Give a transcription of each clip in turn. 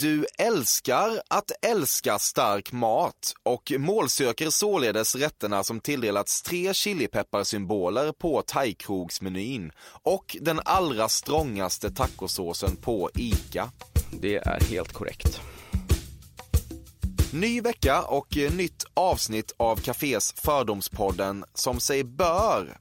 Du älskar att älska stark mat och målsöker således rätterna som tilldelats tre chilipepparsymboler på thaikrogsmenyn och den allra strångaste tacosåsen på ICA. Det är helt korrekt. Ny vecka och nytt avsnitt av Cafés Fördomspodden som sig bör.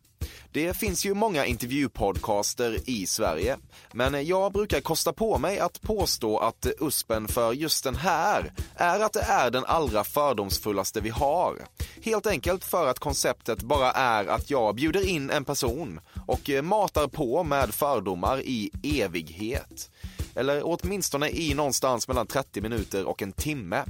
Det finns ju många intervjupodcaster i Sverige, men jag brukar kosta på mig att påstå att USPen för just den här är att det är den allra fördomsfullaste vi har. Helt enkelt för att konceptet bara är att jag bjuder in en person och matar på med fördomar i evighet. Eller åtminstone i någonstans mellan 30 minuter och en timme.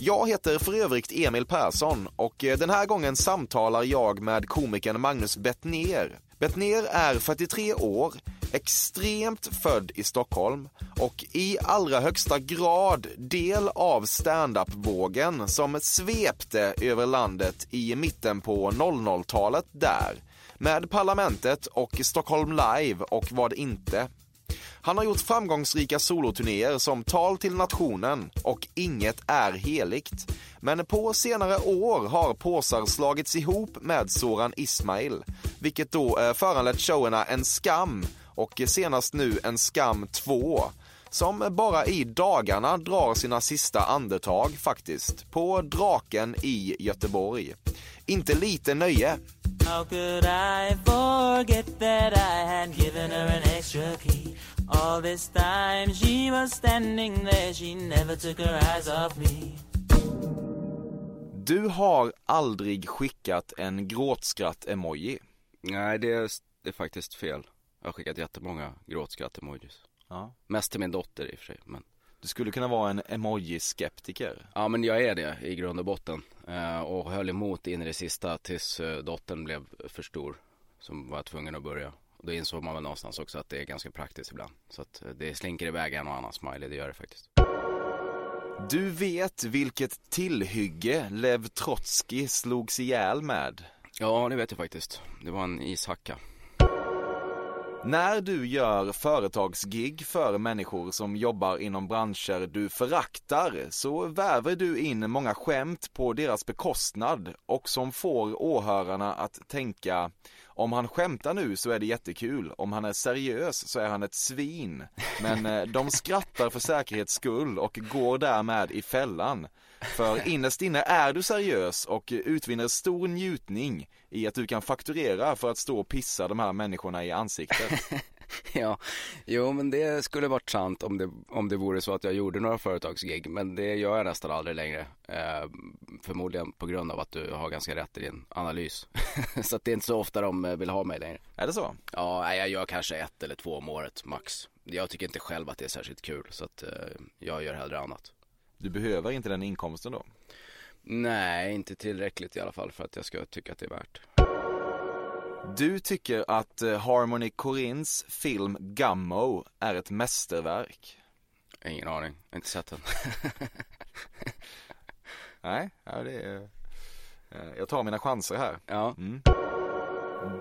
Jag heter för övrigt Emil Persson och eh, den här gången samtalar jag med komikern Magnus Bettner. Bettner är 43 år, extremt född i Stockholm och i allra högsta grad del av stand-up-vågen som svepte över landet i mitten på 00-talet där. Med Parlamentet och Stockholm Live och vad inte. Han har gjort framgångsrika soloturnéer som Tal till nationen och Inget är heligt. Men på senare år har påsar slagits ihop med Soran Ismail, vilket då eh, föranlett showerna En skam och senast nu En skam 2 som bara i dagarna drar sina sista andetag faktiskt, på Draken i Göteborg. Inte lite nöje. How could I forget that I had given her an extra key? All this time she was standing there, she never took her eyes off me. Du har aldrig skickat en gråtskratt-emoji. Nej, det är, det är faktiskt fel. Jag har skickat jättemånga gråtskratt-emojis. Ja. Mest till min dotter i och för sig, men Du skulle kunna vara en emoji-skeptiker. Ja men jag är det i grund och botten eh, och höll emot in i det sista tills eh, dottern blev för stor Som var tvungen att börja och då insåg man väl någonstans också att det är ganska praktiskt ibland Så att eh, det slinker iväg en och annan smiley, det gör det faktiskt Du vet vilket tillhygge Lev Trotskij slogs ihjäl med? Ja det vet jag faktiskt, det var en ishacka när du gör företagsgig för människor som jobbar inom branscher du föraktar så väver du in många skämt på deras bekostnad och som får åhörarna att tänka om han skämtar nu så är det jättekul, om han är seriös så är han ett svin. Men eh, de skrattar för säkerhets skull och går därmed i fällan. För innerst inne är du seriös och utvinner stor njutning i att du kan fakturera för att stå och pissa de här människorna i ansiktet. Ja, jo men det skulle varit sant om det, om det vore så att jag gjorde några företagsgig Men det gör jag nästan aldrig längre. Eh, Förmodligen på grund av att du har ganska rätt i din analys. Så att det är inte så ofta de eh, vill ha mig längre. Är det så? Ja, jag gör kanske ett eller två om året max. Jag tycker inte själv att det är särskilt kul så att eh, jag gör hellre annat Du behöver inte den inkomsten då? Nej, inte tillräckligt i alla fall för att jag ska tycka att det är värt Du tycker att eh, Harmony Korins film Gummo är ett mästerverk? Ingen aning, jag har inte sett den Nej, ja, det är... eh, Jag tar mina chanser här. Ja, Mm.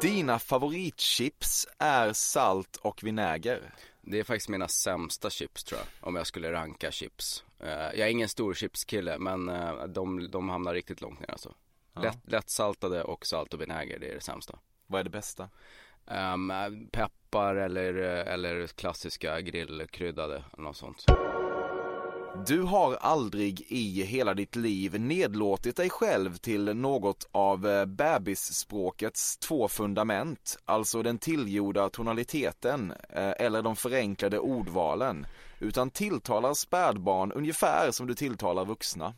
Dina favoritchips är salt och vinäger. det är faktiskt mina sämsta chips tror jag Om jag skulle ranka chips Jag är ingen stor chipskille men eh, de, de hamnar riktigt långt ner alltså Ja. Lätt, Lättsaltade och salt och vinäger, det är det sämsta Vad är det bästa? um, Peppar eller, eller klassiska grillkryddade eller något sånt Du har aldrig i hela ditt liv nedlåtit dig själv till något av eh, bebisspråkets två fundament, alltså den tillgjorda tonaliteten eh, eller de förenklade ordvalen. Utan tilltalar spädbarn ungefär som du tilltalar vuxna.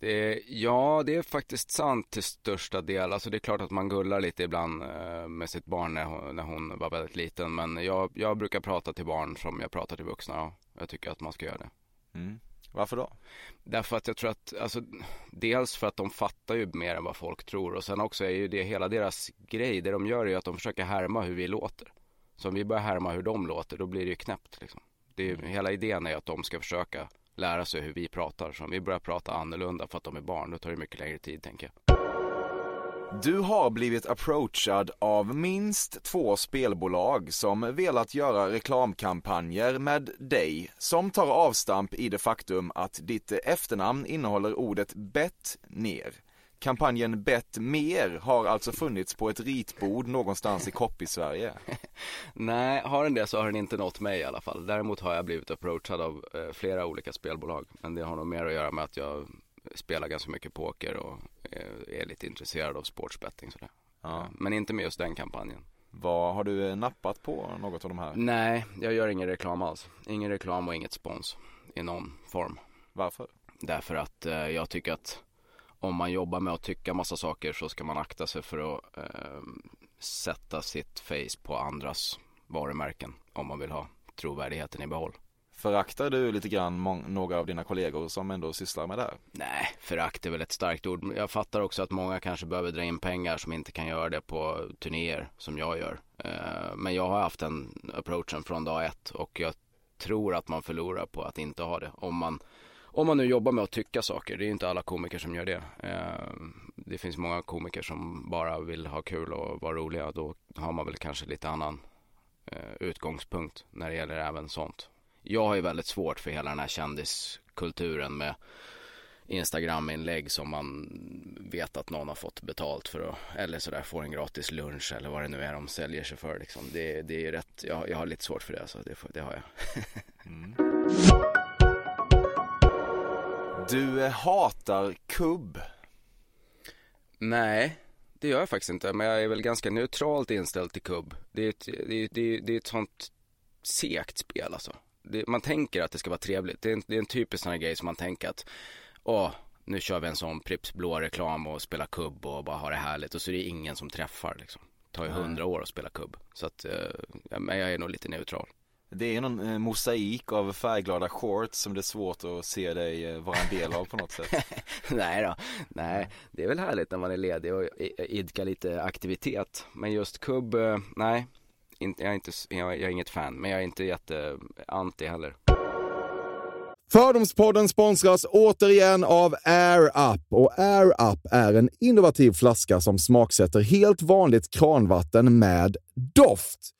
Det, ja, det är faktiskt sant till största del. Alltså det är klart att man gullar lite ibland eh, med sitt barn när hon, när hon var väldigt liten. Men jag, jag brukar prata till barn som jag pratar till vuxna. Ja. Jag tycker att man ska göra det. Mm. Varför då? Därför att jag tror att, alltså, dels för att de fattar ju mer än vad folk tror och sen också är ju det hela deras grej. Det de gör är ju att de försöker härma hur vi låter. Så om vi börjar härma hur de låter, då blir det ju knäppt liksom. Det är, hela idén är att de ska försöka lära sig hur vi pratar. Så om vi börjar prata annorlunda för att de är barn, då tar det mycket längre tid tänker jag. Du har blivit approachad av minst två spelbolag som velat göra reklamkampanjer med dig som tar avstamp i det faktum att ditt efternamn innehåller ordet bett ner. Kampanjen Bett mer har alltså funnits på ett ritbord någonstans i Copy-Sverige. Nej, har den det så har den inte nått mig i alla fall. Däremot har jag blivit approachad av eh, flera olika spelbolag. Men det har nog mer att göra med att jag spelar ganska mycket poker och eh, är lite intresserad av sportsbetting sådär. Ja. Men inte med just den kampanjen. Vad har du eh, nappat på något av de här? Nej, jag gör ingen reklam alls. Ingen reklam och inget spons i någon form. Varför? Därför att eh, jag tycker att om man jobbar med att tycka massa saker så ska man akta sig för att eh, sätta sitt face på andras varumärken om man vill ha trovärdigheten i behåll. Föraktar du lite grann några av dina kollegor som ändå sysslar med det här? Nej, förakt är väl ett starkt ord. Jag fattar också att många kanske behöver dra in pengar som inte kan göra det på turnéer som jag gör. Eh, Men jag har haft den approachen från dag ett och jag tror att man förlorar på att inte ha det. Om man, om man nu jobbar med att tycka saker. Det är ju inte alla komiker som gör det. Ehm, det finns många komiker som bara vill ha kul och vara roliga. Då har man väl kanske lite annan eh, utgångspunkt när det gäller även sånt. Jag har ju väldigt svårt för hela den här kändiskulturen med Instagram-inlägg som man vet att någon har fått betalt för att, eller sådär får en gratis lunch eller vad det nu är de säljer sig för liksom. Det, det är ju rätt, jag, jag har lite svårt för det så det, det har jag. Mm. Du eh, hatar kubb. Nej, det gör jag faktiskt inte. Men jag är väl ganska neutralt inställd till kubb. Det är ett, det är, det det är ett sånt segt spel alltså. Det, man tänker att det ska vara trevligt. Det är en, det är en typisk sån här grej som man tänker att, åh, nu kör vi en sån Pripps blå reklam och spelar kubb och bara har det härligt. Och så är det ingen som träffar liksom. Det tar ju hundra år att spela kubb. Så att, eh, men jag är nog lite neutral. Det är någon eh, mosaik av färgglada shorts som det är svårt att se dig eh, vara en del av på något sätt. nej då, nej. Det är väl härligt när man är ledig och idkar lite aktivitet. Men just kubb, eh, nej. Inte, jag, är inte, jag, jag är inget fan, men jag är inte jätte anti heller. Fördomspodden sponsras återigen av Air Up. Och Air Up är en innovativ flaska som smaksätter helt vanligt kranvatten med doft.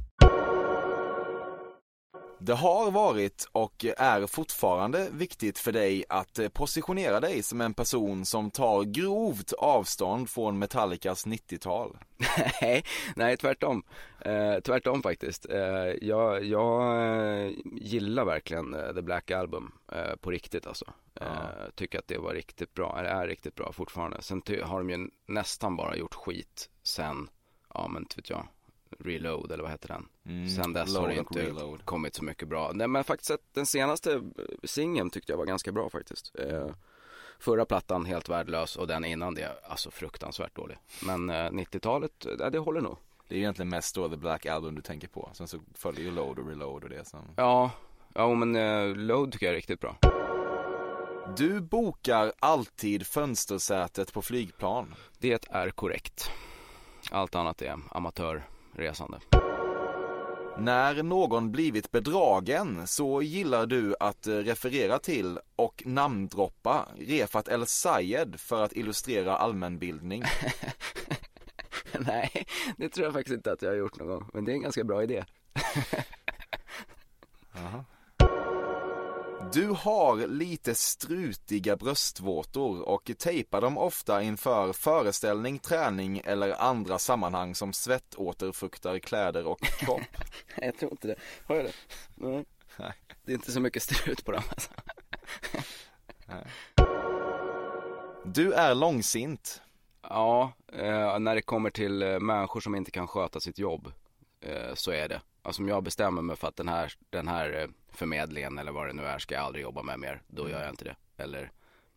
Det har varit och är fortfarande viktigt för dig att eh, positionera dig som en person som tar grovt avstånd från Metallicas 90-tal. nej, nej tvärtom. Eh, tvärtom faktiskt. Eh, jag jag eh, gillar verkligen eh, The Black Album eh, på riktigt alltså. Eh, Tycker att det var riktigt bra, eller är riktigt bra fortfarande. Sen har de ju nästan bara gjort skit sen, ja men inte vet jag, Reload eller vad heter den? Mm, sen dess har det inte Reload. kommit så mycket bra. Nej men faktiskt den senaste eh, singeln tyckte jag var ganska bra faktiskt. Eh, Förra plattan helt värdelös och den innan det, alltså fruktansvärt dålig. Men eh, 90-talet, eh, det håller nog. Det är egentligen mest då The Black Album du tänker på. Sen så följer ju Load och Reload och det som... Ja, ja men eh, Load tycker jag är riktigt bra. Du bokar alltid fönstersätet på flygplan. Det är korrekt. Allt annat är amatörresande. När någon blivit bedragen så gillar du att eh, referera till och namndroppa Refat El Sayed för att illustrera allmänbildning. Nej, det tror jag faktiskt inte att jag har gjort någon gång. Men det är en ganska bra idé. Du har lite strutiga bröstvårtor och tejpar dem ofta inför föreställning, träning eller andra sammanhang som svettåterfuktar kläder och kropp. jag tror inte det. Har jag det? Nej. Det är inte så mycket strut på dem alltså. Du är långsint. Ja, eh, när det kommer till eh, människor som inte kan sköta sitt jobb eh, så är det. Alltså om jag bestämmer mig för att den här, den här eh, förmedlingen eller vad det nu är ska jag aldrig jobba med mer, då gör jag inte det. Eller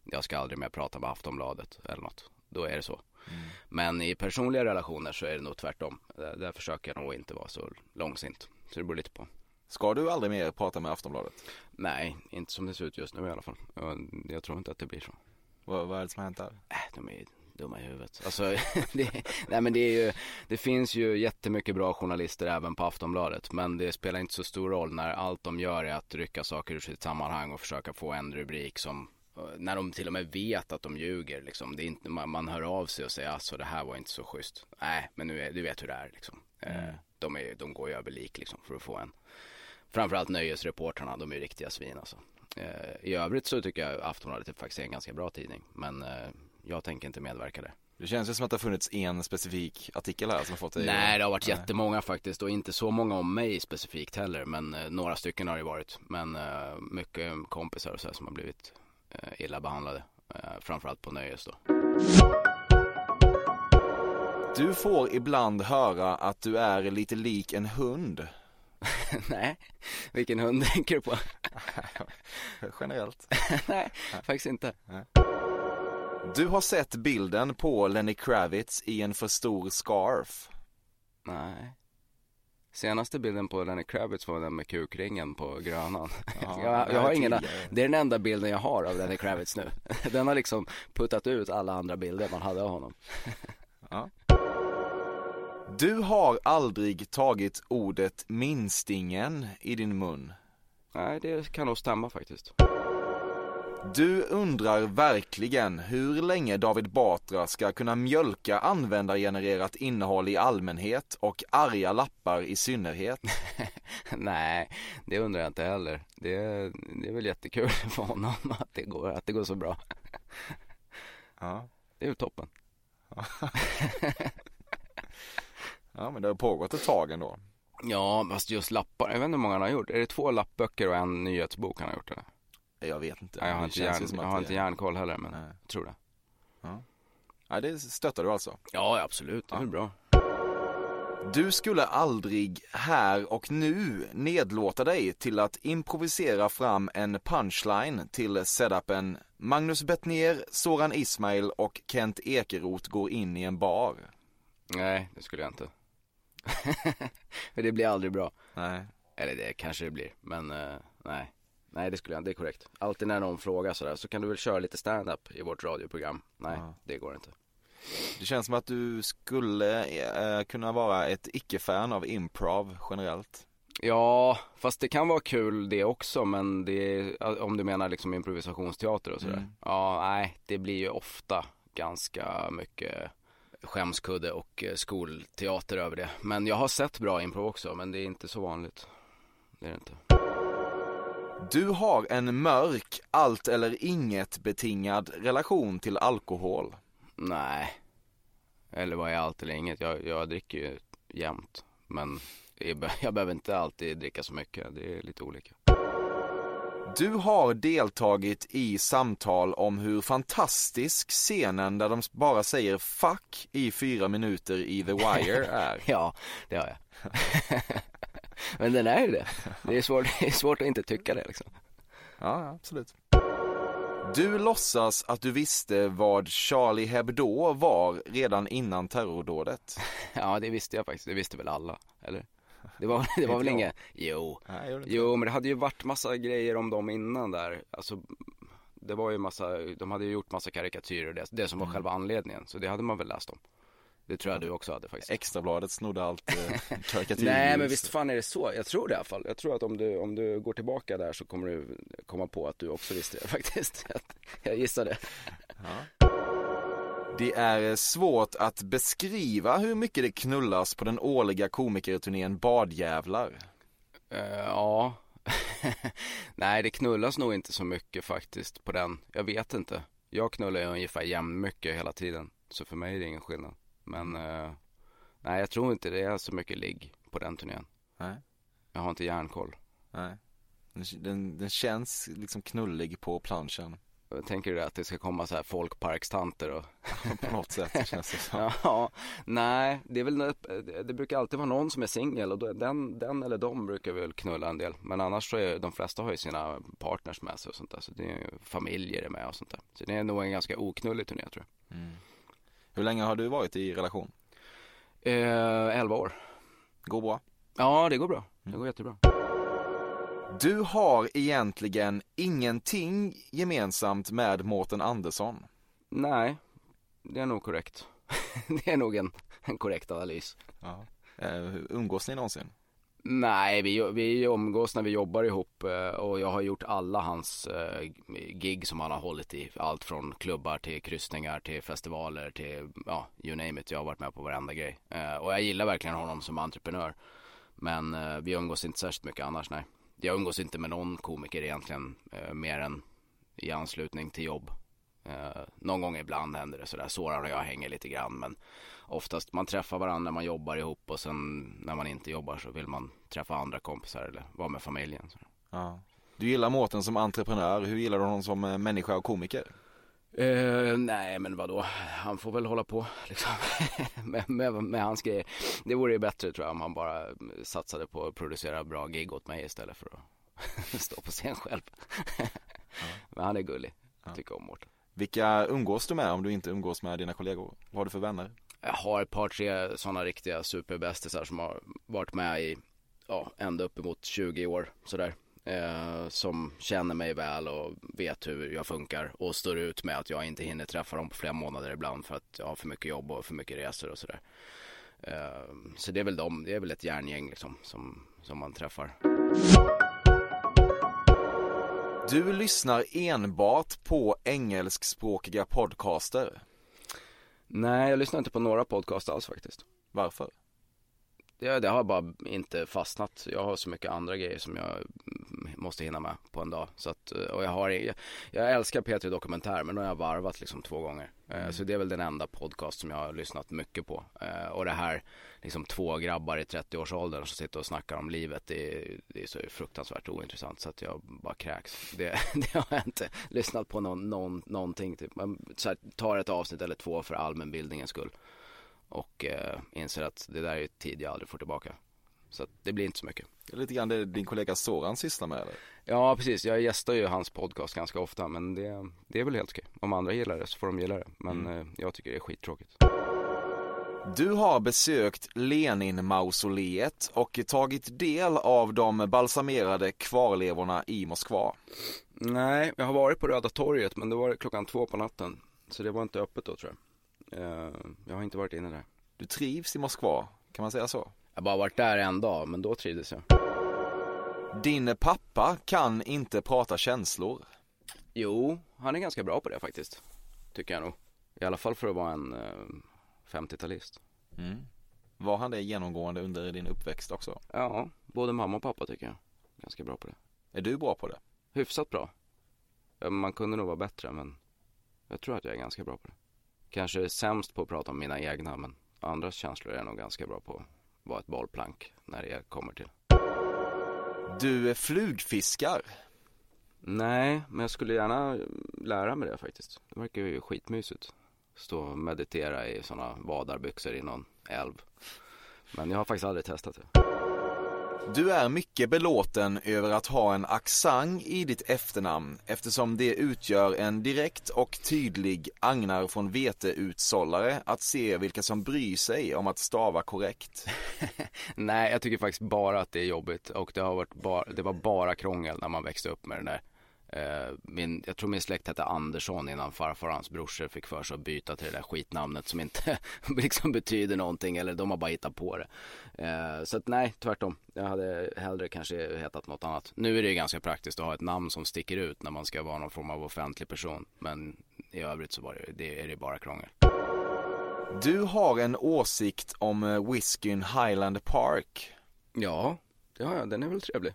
jag ska aldrig mer prata med Aftonbladet eller något. Då är det så. Mm. Men i personliga relationer så är det nog tvärtom. Där, där försöker jag nog inte vara så långsint. Så det beror lite på. Ska du aldrig mer prata med Aftonbladet? Nej, inte som det ser ut just nu i alla fall. Jag, jag tror inte att det blir så. Vad, vad är det som har hänt där? Äh, de är dumma i huvudet. Alltså, det, nej men det är ju, det finns ju jättemycket bra journalister även på Aftonbladet. Men det spelar inte så stor roll när allt de gör är att rycka saker ur sitt sammanhang och försöka få en rubrik som när de till och med vet att de ljuger liksom. Det är inte, man, man hör av sig och säger alltså det här var inte så schysst. Nej, men nu är, du vet hur det är liksom. Mm. Eh, de, är, de går ju över lik liksom för att få en. Framförallt nöjesreportrarna, de är riktiga svin alltså. Eh, I övrigt så tycker jag Aftonbladet faktiskt är en ganska bra tidning. Men eh, jag tänker inte medverka där. Det känns ju som att det har funnits en specifik artikel här som har fått dig Nej, det har varit Nej. jättemånga faktiskt och inte så många om mig specifikt heller. Men eh, några stycken har det varit. Men eh, mycket kompisar och så här som har blivit eh, illa behandlade. Eh, framförallt på nöjes då. Du får ibland höra att du är lite lik en hund. Nej, vilken hund tänker du på? Generellt. Nej, faktiskt inte. Nej. Du har sett bilden på Lenny Kravitz i en för stor scarf. Nej. Senaste bilden på Lenny Kravitz var den med kukringen på Grönan. Ja, jag, jag har ingen, det är den enda bilden jag har av Lenny Kravitz nu. Den har liksom puttat ut alla andra bilder man hade av honom. Ja. Du har aldrig tagit ordet minstingen i din mun. Nej, det kan nog stämma faktiskt. Du undrar verkligen hur länge David Batra ska kunna mjölka användargenererat innehåll i allmänhet och arga lappar i synnerhet? Nej, det undrar jag inte heller. Det är, det är väl jättekul för honom att det går, att det går så bra. Ja. Det är ju toppen. ja, men det har pågått ett tag ändå. Ja, fast just lappar, jag vet inte hur många han har gjort. Är det två lappböcker och en nyhetsbok han har gjort eller? Jag vet inte. Nej, jag har, inte, järn, jag har inte järnkoll heller men Nej. jag tror det. Ja. ja, det stöttar du alltså? Ja, absolut. Det är ja. bra. Du skulle aldrig här och nu nedlåta dig till att improvisera fram en punchline till setupen Magnus Bettner, Soran Ismail och Kent Ekeroth går in i en bar. Nej, det skulle jag inte. För det blir aldrig bra. Nej. Eller det kanske det blir, men uh, nej. Nej det skulle jag, det är korrekt. Alltid när någon frågar sådär så kan du väl köra lite stand-up i vårt radioprogram. Nej, ja. det går inte. Det känns som att du skulle eh, kunna vara ett icke-fan av improv generellt. Ja, fast det kan vara kul det också men det, om du menar liksom improvisationsteater och sådär. Mm. Ja, nej, det blir ju ofta ganska mycket skämskudde och eh, skolteater över det. Men jag har sett bra improv också, men det är inte så vanligt. Det är det inte. Du har en mörk, allt eller inget betingad relation till alkohol. Nej. Eller vad är allt eller inget? Jag, jag dricker ju jämt. Men jag behöver inte alltid dricka så mycket. Det är lite olika. Du har deltagit i samtal om hur fantastisk scenen där de bara säger fuck i fyra minuter i The Wire är. ja, det har jag. Men den är ju det. Det är svårt, det är svårt att inte tycka det liksom. Ja, absolut. Du låtsas att du visste vad Charlie Hebdo var redan innan terrordådet. Ja, det visste jag faktiskt. Det visste väl alla, eller? Det var, det var väl inget, jo, jo men det hade ju varit massa grejer om dem innan där. Alltså, det var ju massa, de hade ju gjort massa karikatyrer, det, det som var mm. själva anledningen. Så det hade man väl läst om. Det tror jag du också hade faktiskt. Extrabladet snodde allt eh, karikatyr. Nej men visst fan är det så. Jag tror det i alla fall. Jag tror att om du, om du går tillbaka där så kommer du komma på att du också visste det faktiskt. jag gissar det. Ja. Det är svårt att beskriva hur mycket det knullas på den årliga komikerturnén Badjävlar. Uh, ja, Nej, det knullas nog inte så mycket faktiskt på den. Jag vet inte. Jag knullar ju ungefär jämnmycket hela tiden. Så för mig är det ingen skillnad. Men eh, nej, jag tror inte det är så mycket ligg på den turnén. Nej. Jag har inte järnkoll. Nej. Den, den, känns liksom knullig på planschen. Tänker du att det ska komma så här folkparkstanter och På något sätt känns det som. Ja, nej, det är väl, det brukar alltid vara någon som är singel och den, den eller de brukar väl knulla en del. Men annars så är de flesta har ju sina partners med sig och sånt där. Så det är ju familjer är med och sånt där. Så det är nog en ganska oknullig turné tror jag. Mm. Hur länge har du varit i relation? Eh, 11 år. Går bra? Ja, det går bra. Det går jättebra. Du har egentligen ingenting gemensamt med Mårten Andersson. Nej, det är nog korrekt. det är nog en, en korrekt analys. Ja. Eh, umgås ni någonsin? Nej, vi, vi umgås när vi jobbar ihop eh, och jag har gjort alla hans eh, gig som han har hållit i. Allt från klubbar till kryssningar till festivaler till, ja, you name it. Jag har varit med på varenda grej. Eh, och jag gillar verkligen honom som entreprenör. Men vi umgås inte särskilt mycket annars, nej. Jag umgås inte med någon komiker egentligen, mer än i anslutning till jobb. någon gång ibland händer det sådär. Soran och jag hänger lite grann men oftast man träffar varandra när man jobbar ihop och sen när man inte jobbar så vill man träffa andra kompisar eller vara med familjen. Ja. Du gillar Mårten som entreprenör, hur gillar du honom som eh, människa och komiker? Uh, nej men vadå, han får väl hålla på liksom med, med, med hans grejer. Det vore ju bättre tror jag om han bara satsade på att producera bra gig åt mig istället för att stå på scen själv. ja. Men han är gullig, jag tycker om Mårten. Vilka umgås du med om du inte umgås med dina kollegor? Vad har du för vänner? Jag har ett par tre sådana riktiga superbästisar som har varit med i, ja, ända uppemot 20 år sådär. Eh, som känner mig väl och vet hur jag funkar och står ut med att jag inte hinner träffa dem på flera månader ibland för att jag har för mycket jobb och för mycket resor och sådär. Eh, så det är väl de, det är väl ett järngäng liksom som, som man träffar. Du lyssnar enbart på engelskspråkiga podcaster. Nej, jag lyssnar inte på några podcast alls faktiskt. Varför? Det, det har bara inte fastnat. Jag har så mycket andra grejer som jag måste hinna med på en dag. Så att, och jag har, jag, jag älskar P3 Dokumentär men nu har jag varvat liksom två gånger. Eh, mm. Så det är väl den enda podcast som jag har lyssnat mycket på. Eh, och det här, liksom två grabbar i 30-årsåldern som sitter och snackar om livet. Det är, det är så fruktansvärt ointressant så att jag bara kräks. Det, det har jag inte lyssnat på någon, någon, någonting. Typ. Man så här, tar ett avsnitt eller två för allmänbildningens skull. Och eh, inser att det där är tid jag aldrig får tillbaka. Så att det blir inte så mycket. Det är lite grann det din kollega Soran sysslar med eller? Ja precis, jag gästar ju hans podcast ganska ofta men det, det är väl helt okej. Om andra gillar det så får de gilla det. Men mm. eh, jag tycker det är skittråkigt. Du har besökt Lenin-mausoleet och tagit del av de balsamerade kvarlevorna i Moskva. Nej, jag har varit på Röda torget men det var klockan två på natten. Så det var inte öppet då tror jag. Eh, jag har inte varit inne där. Du trivs i Moskva, kan man säga så? Jag har bara varit där en dag, men då trivdes jag. Din pappa kan inte prata känslor. Jo, han är ganska bra på det faktiskt. Tycker jag nog. I alla fall för att vara en eh, 50-talist. Mm. Var han det genomgående under din uppväxt också? Ja, både mamma och pappa tycker jag. Ganska bra på det. Är du bra på det? Hyfsat bra. Man kunde nog vara bättre men jag tror att jag är ganska bra på det. Kanske sämst på att prata om mina egna men andras känslor är jag nog ganska bra på att vara ett bollplank när det kommer till. Du flugfiskar? Nej, men jag skulle gärna lära mig det faktiskt. Det verkar ju skitmysigt. Stå och meditera i sådana vadarbyxor i någon älv. Men jag har faktiskt aldrig testat det. Du är mycket belåten över att ha en accent i ditt efternamn eftersom det utgör en direkt och tydlig Agnar från Vete-utsållare att se vilka som bryr sig om att stava korrekt. Nej, jag tycker faktiskt bara att det är jobbigt och det har varit bara, det var bara krångel när man växte upp med den där min, jag tror min släkt hette Andersson innan farfar och hans brorsor fick för sig att byta till det där skitnamnet som inte liksom betyder någonting eller de har bara hittat på det. Eh, så att nej, tvärtom. Jag hade hellre kanske hetat något annat. Nu är det ju ganska praktiskt att ha ett namn som sticker ut när man ska vara någon form av offentlig person. Men i övrigt så var det, det är det bara krångel. Du har en åsikt om eh, whiskyn Highland Park. Ja, det har jag. Den är väl trevlig.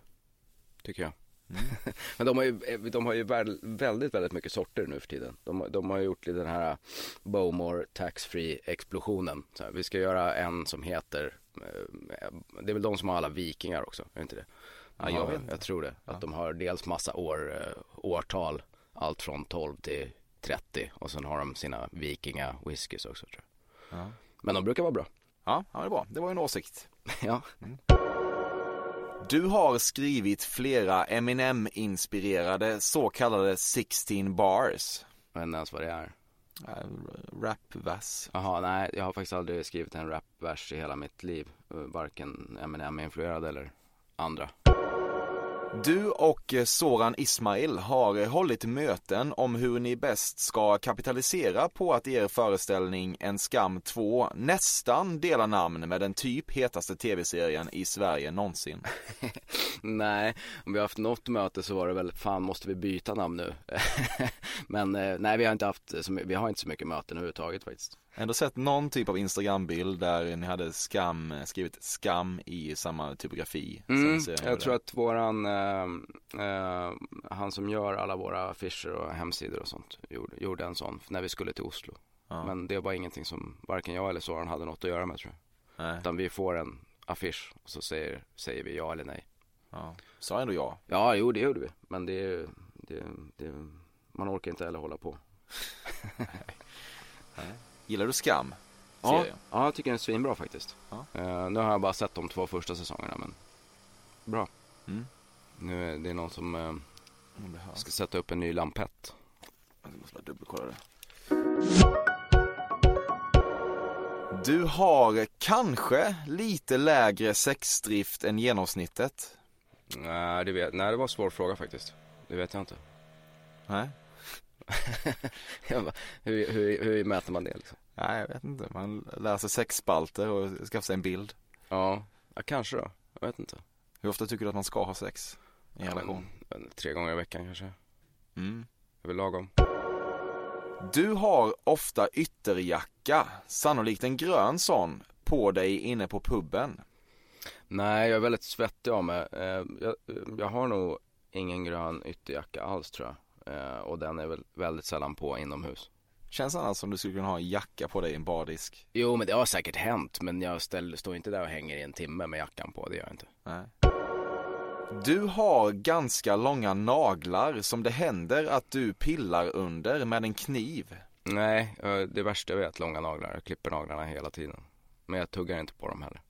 tycker jag. Men de har ju, de har ju väl- väldigt, väldigt mycket sorter nu för tiden. De, de har gjort den här Bowmore taxfree explosionen. Så här, vi ska göra en som heter, eh, det är väl de som har alla vikingar också, är det inte det? Ja, jag inte. jag tror det. Att de har dels massa år, eh, årtal, allt från 12 till 30 och sen har de sina vikinga whiskys också tror jag. Ja. Men de brukar vara bra. Ja, ja, det är bra. Det var en åsikt. ja. Du har skrivit flera Eminem-inspirerade så kallade 16 bars. Jag vet inte ens vad det är. Rapvers. Jaha, nej, jag har faktiskt aldrig skrivit en rapvers i hela mitt liv. Eh, Varken Eminem-influerad eller andra. Du och eh, Soran Ismail har eh, hållit möten om hur ni bäst ska kapitalisera på att er föreställning En skam 2 nästan delar namn med den typ hetaste tv-serien i Sverige någonsin. nej, om vi har haft något möte så var det väl, fan måste vi byta namn nu? Men eh, nej, vi har inte haft, så vi har inte så mycket möten överhuvudtaget faktiskt. Ändå sett någon typ av Instagram-bild där ni hade skam, skrivit skam i samma typografi. Mm, jag tror att våran, eh, eh, han som gör alla våra affischer och hemsidor och sånt, gjorde, gjorde en sån när vi skulle till Oslo. Ja. Men det var ingenting som varken jag eller Soran hade något att göra med tror jag. Nej. Utan vi får en affisch och så säger, säger vi ja eller nej. Ja. Sa ändå ja. Ja, jo det gjorde vi. Men det, det, det man orkar inte heller hålla på. Gillar du skam? Ja, ja, jag tycker den är svinbra faktiskt. Ja. Eh, nu har jag bara sett de två första säsongerna men bra. Mm. Nu är det någon som hörs. ska sätta upp en ny lampett. Jag måste bara dubbelkolla det. Du har kanske lite lägre sexdrift än genomsnittet. Nej, det, vet, nej, det var en svår fråga faktiskt. Det vet jag inte. Nej. Bara, hur, hur, hur mäter man det liksom? Nej, jag vet inte. Man lär sig sexspalter och skaffar sig en bild. Ja, ja, kanske då. Jag vet inte. Hur ofta tycker du att man ska ha sex i en relation? Men, tre gånger i veckan kanske. Mm. Det är väl lagom. Du har ofta ytterjacka, sannolikt en grön sån, på dig inne på puben. Nej, jag är väldigt svettig av mig. Eh, jag, jag har nog ingen grön ytterjacka alls tror jag. Eh, och den är väl väldigt sällan på inomhus. Känns annars som du skulle kunna ha en jacka på dig i en bardisk. Jo, men det har säkert hänt. Men jag ställer, står inte där och hänger i en timme med jackan på. Det gör jag inte. Nej. Du har ganska långa naglar som det händer att du pillar under med en kniv. Nej, eh, det värsta jag vet, långa naglar. Jag klipper naglarna hela tiden. Men jag tuggar inte på dem heller.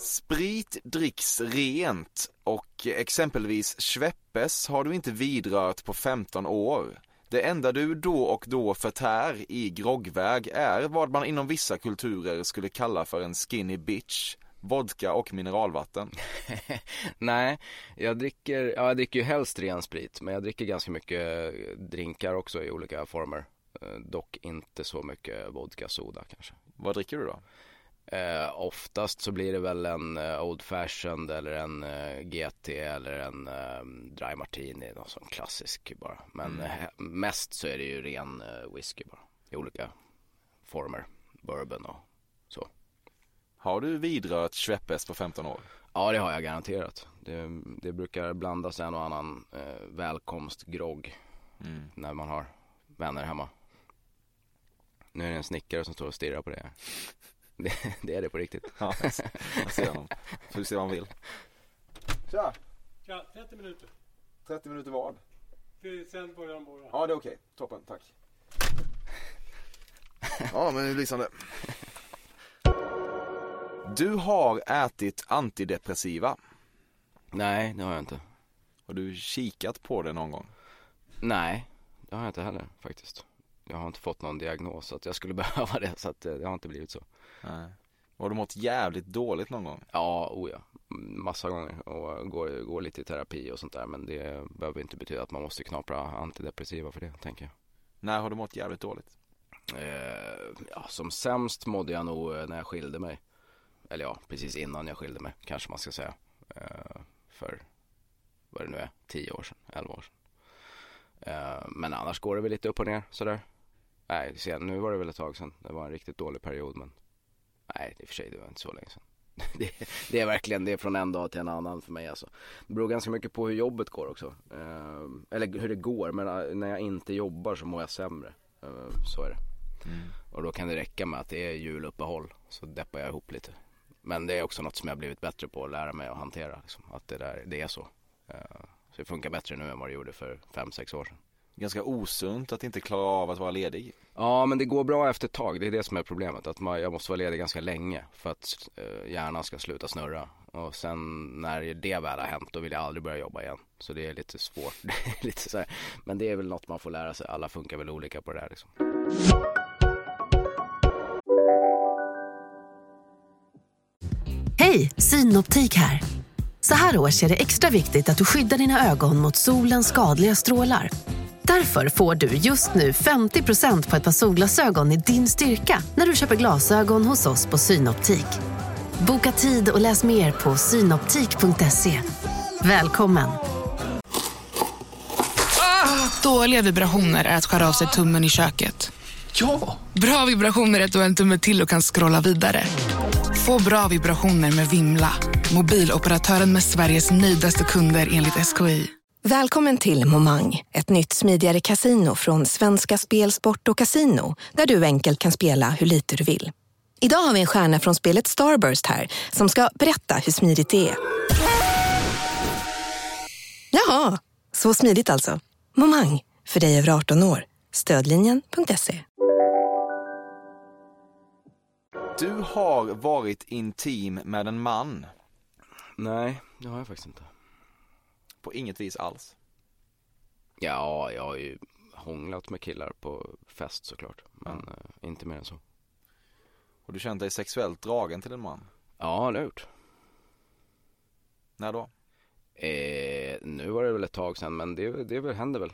Sprit dricks rent och exempelvis Schweppes har du inte vidrört på 15 år. Det enda du då och då förtär i groggväg är vad man inom vissa kulturer skulle kalla för en skinny bitch, vodka och mineralvatten. Nej, jag dricker, ja, jag dricker ju helst ren sprit. Men jag dricker ganska mycket drinkar också i olika former. Eh, Dock inte så mycket vodka soda kanske. Vad dricker du då? Eh, oftast så blir det väl en eh, Old Fashioned eller en eh, GT eller en eh, Dry Martini, någon sån klassisk bara. Men Mm. eh, mest så är det ju ren eh, whisky bara. I olika former. Bourbon och så. Har du vidrört Schweppes på 15 år? Ja, det har jag garanterat. Det, det brukar blandas en och annan eh, välkomstgrogg Mm. när man har vänner hemma. Nu är det en snickare som står och stirrar på det. Det, det är det på riktigt. Ja, jag ser- jag ser honom. Får se vad han vill. Tja! Ja, 30 minuter. 30 minuter vad? Till- Sen börjar de borra. Ja, det är okej. Toppen, tack. Ja, men det är lysande. Du har ätit antidepressiva. Nej, det har jag inte. Har du kikat på det någon gång? Nej, det har jag inte heller faktiskt. Jag har inte fått någon diagnos så att jag skulle behöva det så att eh, det har inte blivit så. Nej. Har du mått jävligt dåligt någon gång? Ja, oh ja. Massa gånger och går, går lite i terapi och sånt där men det behöver inte betyda att man måste knapra antidepressiva för det tänker jag. När har du mått jävligt dåligt? Eh, ja, som sämst mådde jag nog eh, när jag skilde mig. Eller ja, precis innan jag skilde mig kanske man ska säga. Eh, för vad det nu är, 10 år sedan, 11 år sedan. Eh, men annars går det väl lite upp och ner sådär. Nej, se, nu var det väl ett tag sedan. Det var en riktigt dålig period men nej, i och för sig det var inte så länge sedan. det, det är verkligen, det är från en dag till en annan för mig alltså. Det beror ganska mycket på hur jobbet går också. Eh, eller hur det går, men eh, när jag inte jobbar så mår jag sämre. Eh, så är det. Mm. Och då kan det räcka med att det är juluppehåll, så deppar jag ihop lite. Men det är också något som jag har blivit bättre på att lära mig att hantera, liksom, att det, där, det är så. Eh, så det funkar bättre nu än vad det gjorde för fem sex år sedan. Ganska osunt att inte klara av att vara ledig. Ja men det går bra efter ett tag, det är det som är problemet. Att man, jag måste vara ledig ganska länge för att eh, hjärnan ska sluta snurra. Och sen när det väl har hänt då vill jag aldrig börja jobba igen. Så det är lite svårt. lite så här. Men det är väl något man får lära sig, alla funkar väl olika på det där liksom. Hej, Synoptik här. Så här års är det extra viktigt att du skyddar dina ögon mot solens skadliga strålar. Därför får du just nu 50% på ett par solglasögon i din styrka när du köper glasögon hos oss på Synoptik. Boka tid och läs mer på synoptik.se. Välkommen! Dåliga vibrationer är att skära av sig tummen i köket. Ja! Bra vibrationer är att du har en tumme till och kan scrolla vidare. Få bra vibrationer med Vimla. Mobiloperatören med Sveriges nöjdaste kunder enligt SKI. Välkommen till Momang, ett nytt smidigare casino från Svenska Spel, Sport och Casino där du enkelt kan spela hur lite du vill. Idag har vi en stjärna från spelet Starburst här som ska berätta hur smidigt det är. Jaha, så smidigt alltså. Momang, för dig över 18 år. Stödlinjen.se. Du har varit intim med en man. Nej, det har jag faktiskt inte. På inget vis alls. Ja, jag har ju hånglat med killar på fest såklart. Men eh, inte mer än så. Och du känt dig sexuellt dragen till en man? Ja, det har jag gjort. När då? Eh, nu var det väl ett tag sedan men det, det väl- händer väl.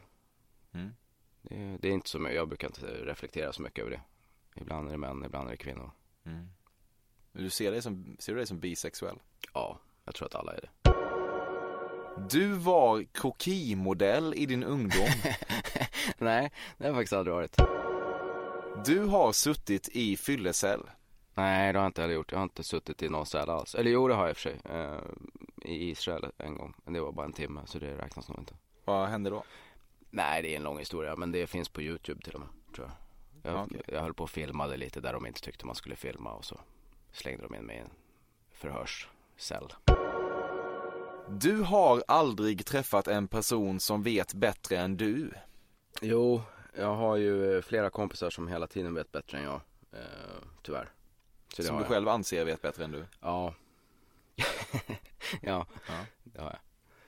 Mm. Det, det är inte så mycket, jag brukar inte reflektera så mycket över det. Ibland är det män, ibland är det kvinnor. Mm. Du ser, dig som, ser du dig som bisexuell? Ja, jag tror att alla är det. Du var krokimodell i din ungdom. Nej, det har jag faktiskt aldrig varit. Du har suttit i fyllecell. Nej, det har jag inte heller gjort. Jag har inte suttit i någon cell alls. Eller jo, det har jag i och för sig. Eh, I Israel en gång. Men det var bara en timme, så det räknas nog inte. Vad hände då? Nej, det är en lång historia, men det finns på YouTube till och med, tror jag. Jag, Okej. jag höll på och filmade lite där de inte tyckte man skulle filma och så slängde de in mig i en förhörscell. Du har aldrig träffat en person som vet bättre än du. Jo, jag har ju flera kompisar som hela tiden vet bättre än jag, eh, tyvärr. Så som du jag. själv anser vet bättre än du. Ja. ja, Ja. det har jag.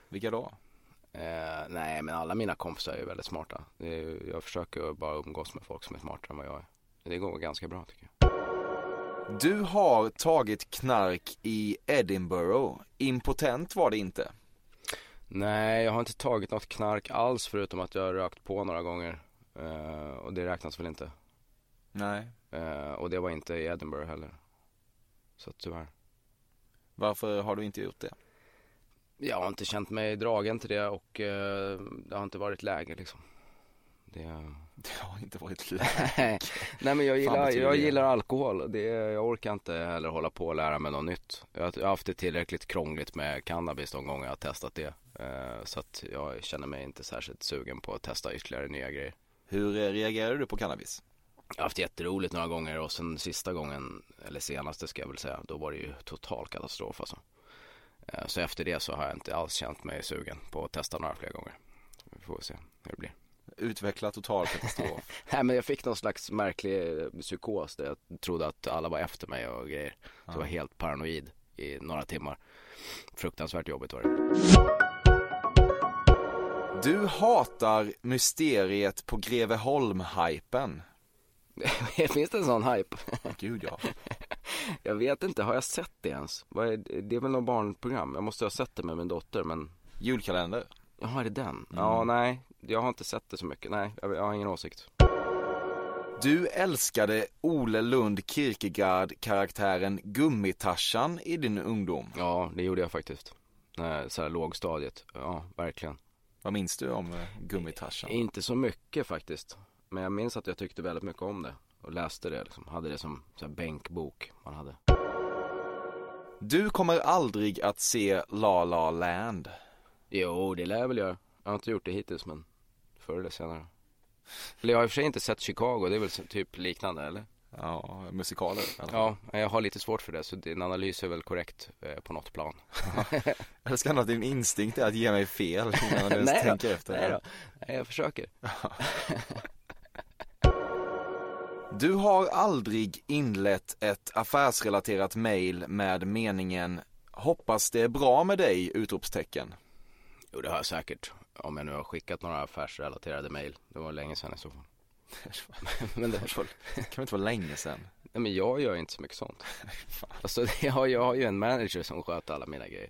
Vilka då? Eh, nej, men alla mina kompisar är väldigt smarta. Är, jag försöker bara umgås med folk som är smartare än vad jag är. Det går ganska bra tycker jag. Du har tagit knark i Edinburgh. Impotent var det inte. Nej, jag har inte tagit något knark alls förutom att jag har rökt på några gånger. Eh, och det räknas väl inte. Nej. Eh, och det var inte i Edinburgh heller. Så tyvärr. Varför har du inte gjort det? Jag har inte känt mig dragen till det och eh, det har inte varit läge liksom. Det... Det har inte varit Nej, Nej men jag gillar, jag gillar alkohol. Det, jag orkar inte heller hålla på och lära mig något nytt. Jag, har- haft det tillräckligt krångligt med cannabis de gånger jag har testat det. Eh, så att jag känner mig inte särskilt sugen på att testa ytterligare nya grejer. Hur eh, reagerade du på cannabis? Jag har haft jätteroligt några gånger och sen sista gången, eller senaste ska jag väl säga, då var det ju total katastrof alltså. Eh, Så efter det så har jag inte alls känt mig sugen på att testa några fler gånger. Vi får se hur det blir. Utveckla total katastrof. Nej men jag fick någon slags märklig eh, psykos där jag trodde att alla var efter mig och grejer. Så jag var helt paranoid i några timmar. Fruktansvärt jobbigt var det. Du hatar mysteriet på Greveholm-hypen. Finns det en sån hype? Gud ja. Jag vet inte, har jag sett det ens? Det är väl något barnprogram? Jag måste ha sett det med min dotter men Julkalender. Jaha, är det den? Mm. Ja, nej. Jag har inte sett det så mycket. Nej, jag, jag har ingen åsikt. Du älskade Ole Lund Kierkegaard-karaktären Gummitarsan i din ungdom. Ja, det gjorde jag faktiskt. Nej, så här lågstadiet. Ja, verkligen. Vad minns du om eh, Gummitarsan? Inte så mycket faktiskt. Men jag minns att jag tyckte väldigt mycket om det. Och läste det liksom. Hade det som så här bänkbok man hade. Du kommer aldrig att se La La Land. Jo, det lär jag väl göra. Jag har inte gjort det hittills men förr eller senare. Eller jag har i och för sig inte sett Chicago, det är väl typ liknande eller? Ja, musikaler. Ja, jag har lite svårt för det så din analys är väl korrekt eh, på något plan. Jag ska ändå att din instinkt är att ge mig fel innan du ens Nej tänker efter. nej då. Nej, jag försöker. Du har aldrig inlett ett affärsrelaterat mail med meningen Hoppas det är bra med dig! utropstecken. Jo, det har jag säkert. Om jag nu har skickat några affärsrelaterade mail. Det var länge sedan i så fall. men det väl... Det kan inte vara länge sedan. Nej men jag gör inte så mycket sånt. alltså jag har, jag har ju en manager som sköter alla mina grejer.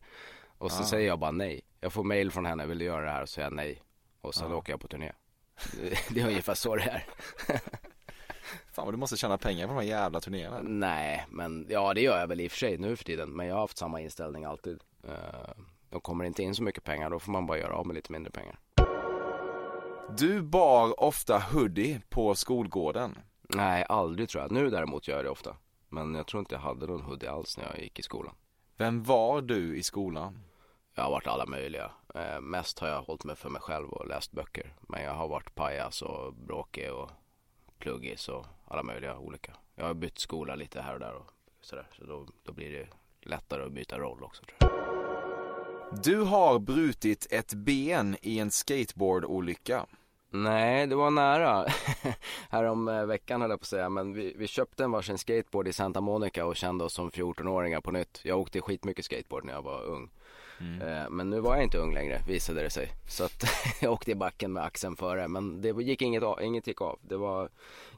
Och så Ah. säger jag bara nej. Jag får mail från henne, vill du göra det här? Och säger jag nej. Och sen Ah. åker jag på turné. Det, det är ungefär så det är. Fan vad du måste tjäna pengar på de här jävla turnéerna. Nej, men ja det gör jag väl i och för sig nu för tiden. Men jag har haft samma inställning alltid. Uh, de kommer inte in så mycket pengar, då får man bara göra av med lite mindre pengar. Du bar ofta hoodie på skolgården. Nej, aldrig tror jag. Nu däremot gör jag det ofta. Men jag tror inte jag hade någon hoodie alls när jag gick i skolan. Vem var du i skolan? Jag har varit alla möjliga. Eh, mest har jag hållit mig för mig själv och läst böcker. Men jag har varit pajas och bråkig och pluggis och alla möjliga olika. Jag har bytt skola lite här och där och sådär. Så då, då blir det lättare att byta roll också tror jag. Du har brutit ett ben i en skateboardolycka. Nej, det var nära. Härom eh, veckan höll jag på att säga. Men vi, vi köpte en varsin skateboard i Santa Monica och kände oss som 14-åringar på nytt. Jag åkte skitmycket skateboard när jag var ung. Eh, Men nu var jag inte ung längre visade det sig. Så att jag åkte i backen med axeln före. Men det gick inget, av, inget gick av. Det var,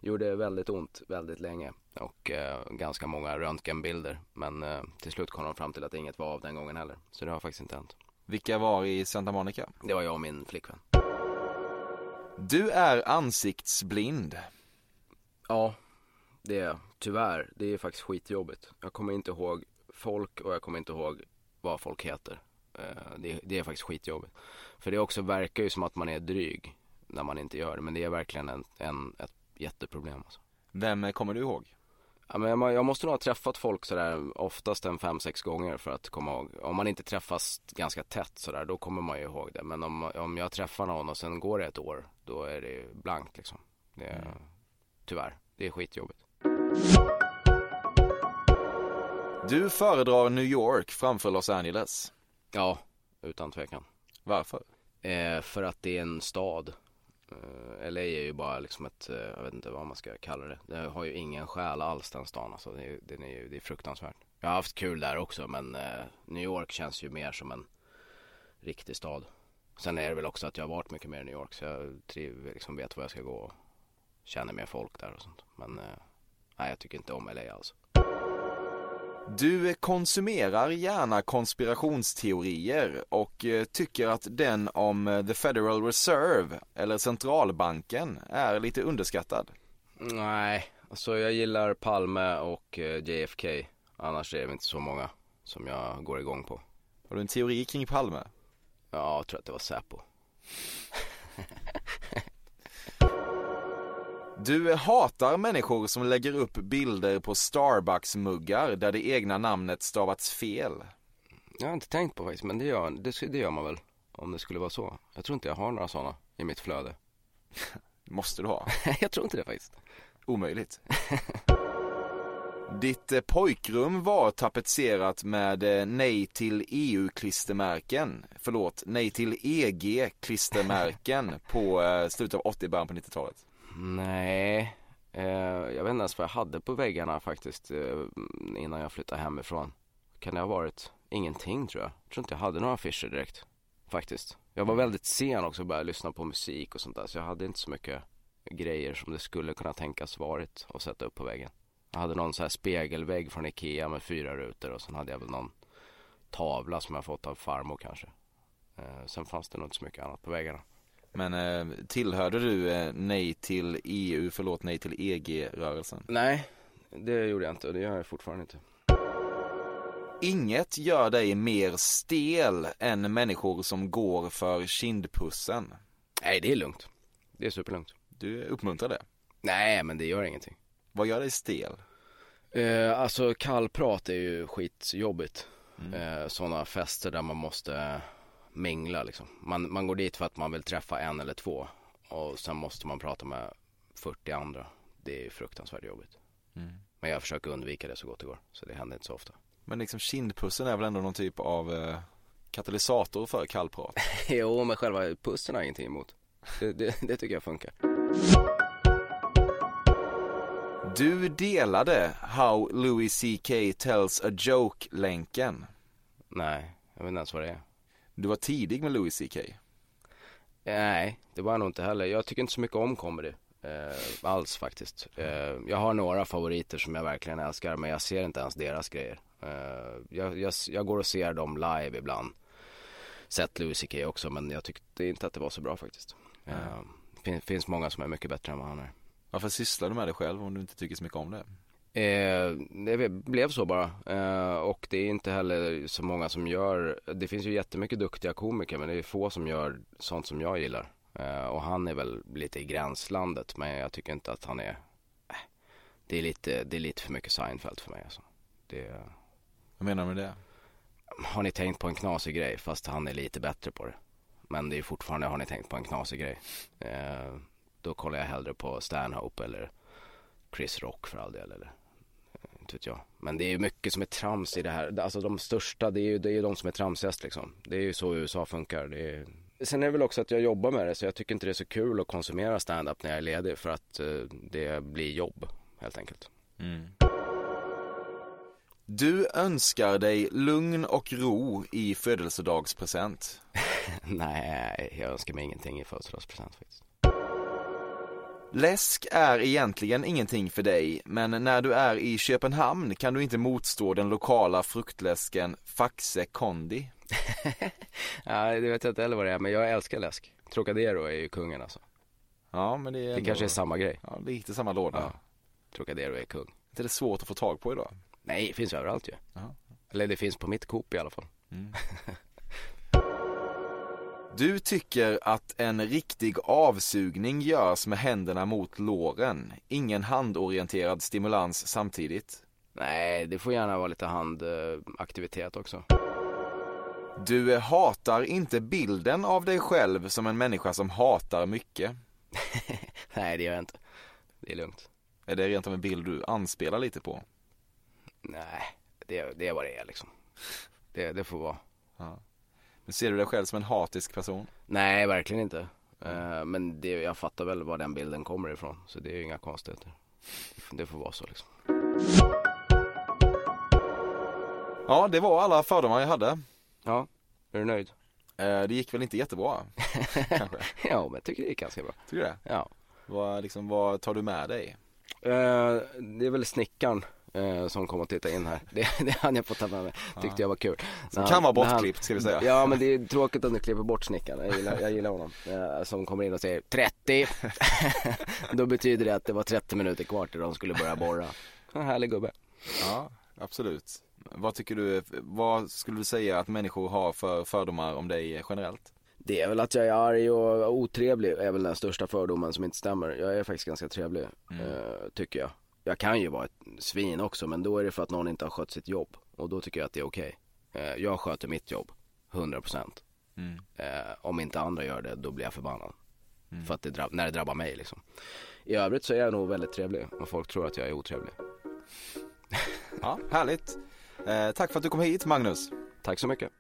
gjorde väldigt ont väldigt länge. Och eh, ganska många röntgenbilder. Men eh, till slut kom de fram till att inget var av den gången heller. Så det har faktiskt inte hänt. Vilka var i Santa Monica? Det var jag och min flickvän. Du är ansiktsblind. Ja, det är jag. Tyvärr. Det är faktiskt skitjobbigt. Jag kommer inte ihåg folk och jag kommer inte ihåg vad folk heter. Eh, Det, det är faktiskt skitjobbigt. För det också verkar ju som att man är dryg när man inte gör det. Men det är verkligen en, en, ett jätteproblem. Alltså. Vem kommer du ihåg? Ja, men jag, måste nog ha träffat folk sådär oftast en fem, sex gånger för att komma ihåg. Om man inte träffas ganska tätt sådär, då kommer man ju ihåg det. Men om, om jag träffar någon och sen går det ett år, då är det blankt liksom. Det är, Tyvärr, det är skitjobbigt. Du föredrar New York framför Los Angeles. Ja, utan tvekan. Varför? Eh, för att det är en stad. Eh, LA är ju bara liksom ett, eh, jag vet inte vad man ska kalla det. Det har ju ingen själ alls den stan alltså. Det är, den är ju, det är fruktansvärt. Jag har haft kul där också men eh, New York känns ju mer som en riktig stad. Sen är det väl också att jag har varit mycket mer i New York så jag triv, liksom vet var jag ska gå och känner mer folk där och sånt. Men nej jag tycker inte om LA alls. Du konsumerar gärna konspirationsteorier och eh, tycker att den om eh, The Federal Reserve eller centralbanken är lite underskattad. Nej, alltså jag gillar Palme och eh, JFK. Annars är det inte så många som jag går igång på. Har du en teori kring Palme? Ja, jag tror att det var Säpo. Du hatar människor som lägger upp bilder på Starbucks-muggar där det egna namnet stavats fel. Jag har inte tänkt på faktiskt, men det gör, det, det gör man väl. Om det skulle vara så. Jag tror inte jag har några sådana i mitt flöde. Måste du ha. jag tror inte det faktiskt. Omöjligt. Ditt eh, pojkrum var tapetserat med eh, nej till EU-klistermärken, förlåt, nej till EG-klistermärken på eh, slutet av 80 början på 90-talet. Nej, eh, jag vet inte ens vad jag hade på väggarna faktiskt eh, innan jag flyttade hemifrån. Kan det ha varit ingenting tror jag. Jag tror inte jag hade några affischer direkt. Faktiskt. Jag var väldigt sen också och började lyssna på musik och sånt där. Så jag hade inte så mycket grejer som det skulle kunna tänkas varit att sätta upp på väggen. Jag hade någon så här spegelvägg från Ikea med fyra rutor och sen hade jag väl någon tavla som jag fått av farmor kanske. Eh, sen fanns det nog inte så mycket annat på väggarna. Men eh, tillhörde du eh, nej till EU, förlåt, nej till EG-rörelsen? Nej, det gjorde jag inte och det gör jag fortfarande inte. Inget gör dig mer stel än människor som går för kindpussen. Nej, det är lugnt. Det är superlugnt. Du uppmuntrar det? Nej, men det gör ingenting. Vad gör dig stel? Eh, alltså kallprat är ju skitjobbigt. Mm. Eh, Sådana fester där man måste mingla liksom. Man, man går dit för att man vill träffa en eller två och sen måste man prata med 40 andra. Det är fruktansvärt jobbigt. Mm. Men jag försöker undvika det så gott det går. Så det händer inte så ofta. Men liksom kindpussen är väl ändå någon typ av eh, katalysator för kallprat? jo, men själva pussen har jag ingenting emot. Det, det, det tycker jag funkar. Du delade How Louis CK Tells a Joke-länken. Nej, jag vet inte ens vad det är. Du var tidig med Louis CK. Nej, det var jag nog inte heller. Jag tycker inte så mycket om comedy. Eh, alls faktiskt. Eh, jag har några favoriter som jag verkligen älskar men jag ser inte ens deras grejer. Eh, jag, jag, jag, går och ser dem live ibland. Sett Louis CK också men jag tyckte inte att det var så bra faktiskt. Mm. fin, finns många som är mycket bättre än vad han är. Varför sysslar du med det själv om du inte tycker så mycket om det? Eh, det blev så bara. Eh, och det är inte heller så många som gör, det finns ju jättemycket duktiga komiker men det är få som gör sånt som jag gillar. Eh, och han är väl lite i gränslandet men jag tycker inte att han är, eh, det, är lite, det är lite för mycket Seinfeld för mig alltså. Det, Vad menar du med det? Har ni tänkt på en knasig grej fast han är lite bättre på det. Men det är fortfarande, har ni tänkt på en knasig grej. Eh, då kollar jag hellre på Stanhope eller Chris Rock för all del eller inte vet jag. Men det är ju mycket som är trams i det här. Alltså de största, det är ju, det är ju de som är tramsigast liksom. Det är ju så USA funkar. Det är... Sen är det väl också att jag jobbar med det så jag tycker inte det är så kul att konsumera stand-up när jag är ledig för att uh, det blir jobb helt enkelt. Mm. Du önskar dig lugn och ro i födelsedagspresent? Nej, jag önskar mig ingenting i födelsedagspresent faktiskt. Läsk är egentligen ingenting för dig, men när du är i Köpenhamn kan du inte motstå den lokala fruktläsken Faxe Kondi. ja, det vet jag inte heller vad det är, men jag älskar läsk. Trocadero är ju kungen alltså. Ja, men det är Det ändå... kanske är samma grej. Ja, lite samma låda. Ja. Trocadero är kung. Det svårt att få tag på idag? Nej, det finns överallt ju. Ja. Eller det finns på mitt Coop i alla fall. Mm. Du tycker att en riktig avsugning görs med händerna mot låren. Ingen handorienterad stimulans samtidigt. Nej, det får gärna vara lite handaktivitet också. Du hatar inte bilden av dig själv som en människa som hatar mycket. Nej, det gör jag inte. Det är lugnt. Är det rent av en bild du anspelar lite på? Nej, det, det är vad det är liksom. Det, det får vara. Ja. Men ser du dig själv som en hatisk person? Nej, verkligen inte. Uh, men det, jag fattar väl var den bilden kommer ifrån. Så det är ju inga konstigheter. Det får vara så liksom. Ja, det var alla fördomar jag hade. Ja, är du nöjd? Eh, det gick väl inte jättebra, kanske? ja, men jag tycker det gick ganska bra. Tycker du det? Ja. Vad, liksom, vad tar du med dig? Uh, det är väl snickaren uh, som kom och tittade in här. Det, det hann jag få ta med mig. Tyckte Ja. jag var kul. Som kan vara bortklippt, ska vi säga. Ja men det är tråkigt om du klipper bort snickaren. Jag gillar, jag gillar honom. Uh, som kommer in och säger 30. Då betyder det att det var 30 minuter kvar till de skulle börja borra. En härlig gubbe. Ja, absolut. Vad tycker du, vad skulle du säga att människor har för fördomar om dig generellt? Det är väl att jag är arg och otrevlig är väl den största fördomen som inte stämmer. Jag är faktiskt ganska trevlig, eh, tycker jag. Jag kan ju vara ett svin också men då är det för att någon inte har skött sitt jobb. Och då tycker jag att det är okej. Eh, jag sköter mitt jobb, 100%. Mm. Eh, om inte andra gör det, då blir jag förbannad. För att det drabb- när det drabbar mig liksom. I övrigt så är jag nog väldigt trevlig och folk tror att jag är otrevlig. Ja, härligt. Eh, tack för att du kom hit Magnus. Tack så mycket.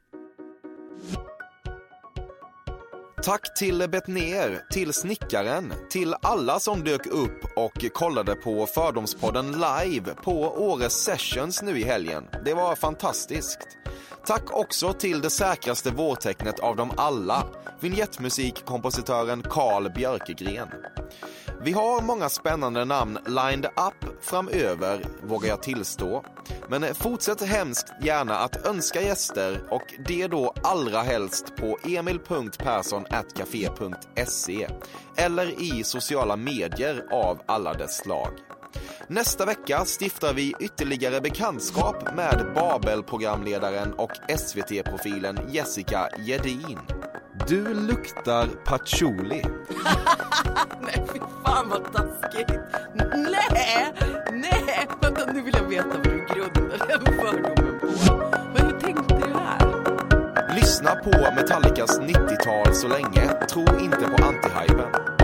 Tack till Betnér, till snickaren, till alla som dök upp och kollade på Fördomspodden live på Åres Sessions nu i helgen. Det var fantastiskt. Tack också till det säkraste vårtecknet av dem alla, vignettmusikkompositören Carl Björkegren. Vi har många spännande namn lined up framöver, vågar jag tillstå. Men fortsätt hemskt gärna att önska gäster och det då allra helst på emil.perssonatcafe.se eller i sociala medier av alla dess slag. Nästa vecka stiftar vi ytterligare bekantskap med Babel-programledaren och SVT-profilen Jessica Gedin. Du luktar patchouli. Nej, fy fan vad taskigt. Nej, nej. Vänta, nu vill jag veta vad du grundar den fördomen på. Men hur tänkte du här? Lyssna på Metallicas 90-tal så länge. Tro inte på antihypen.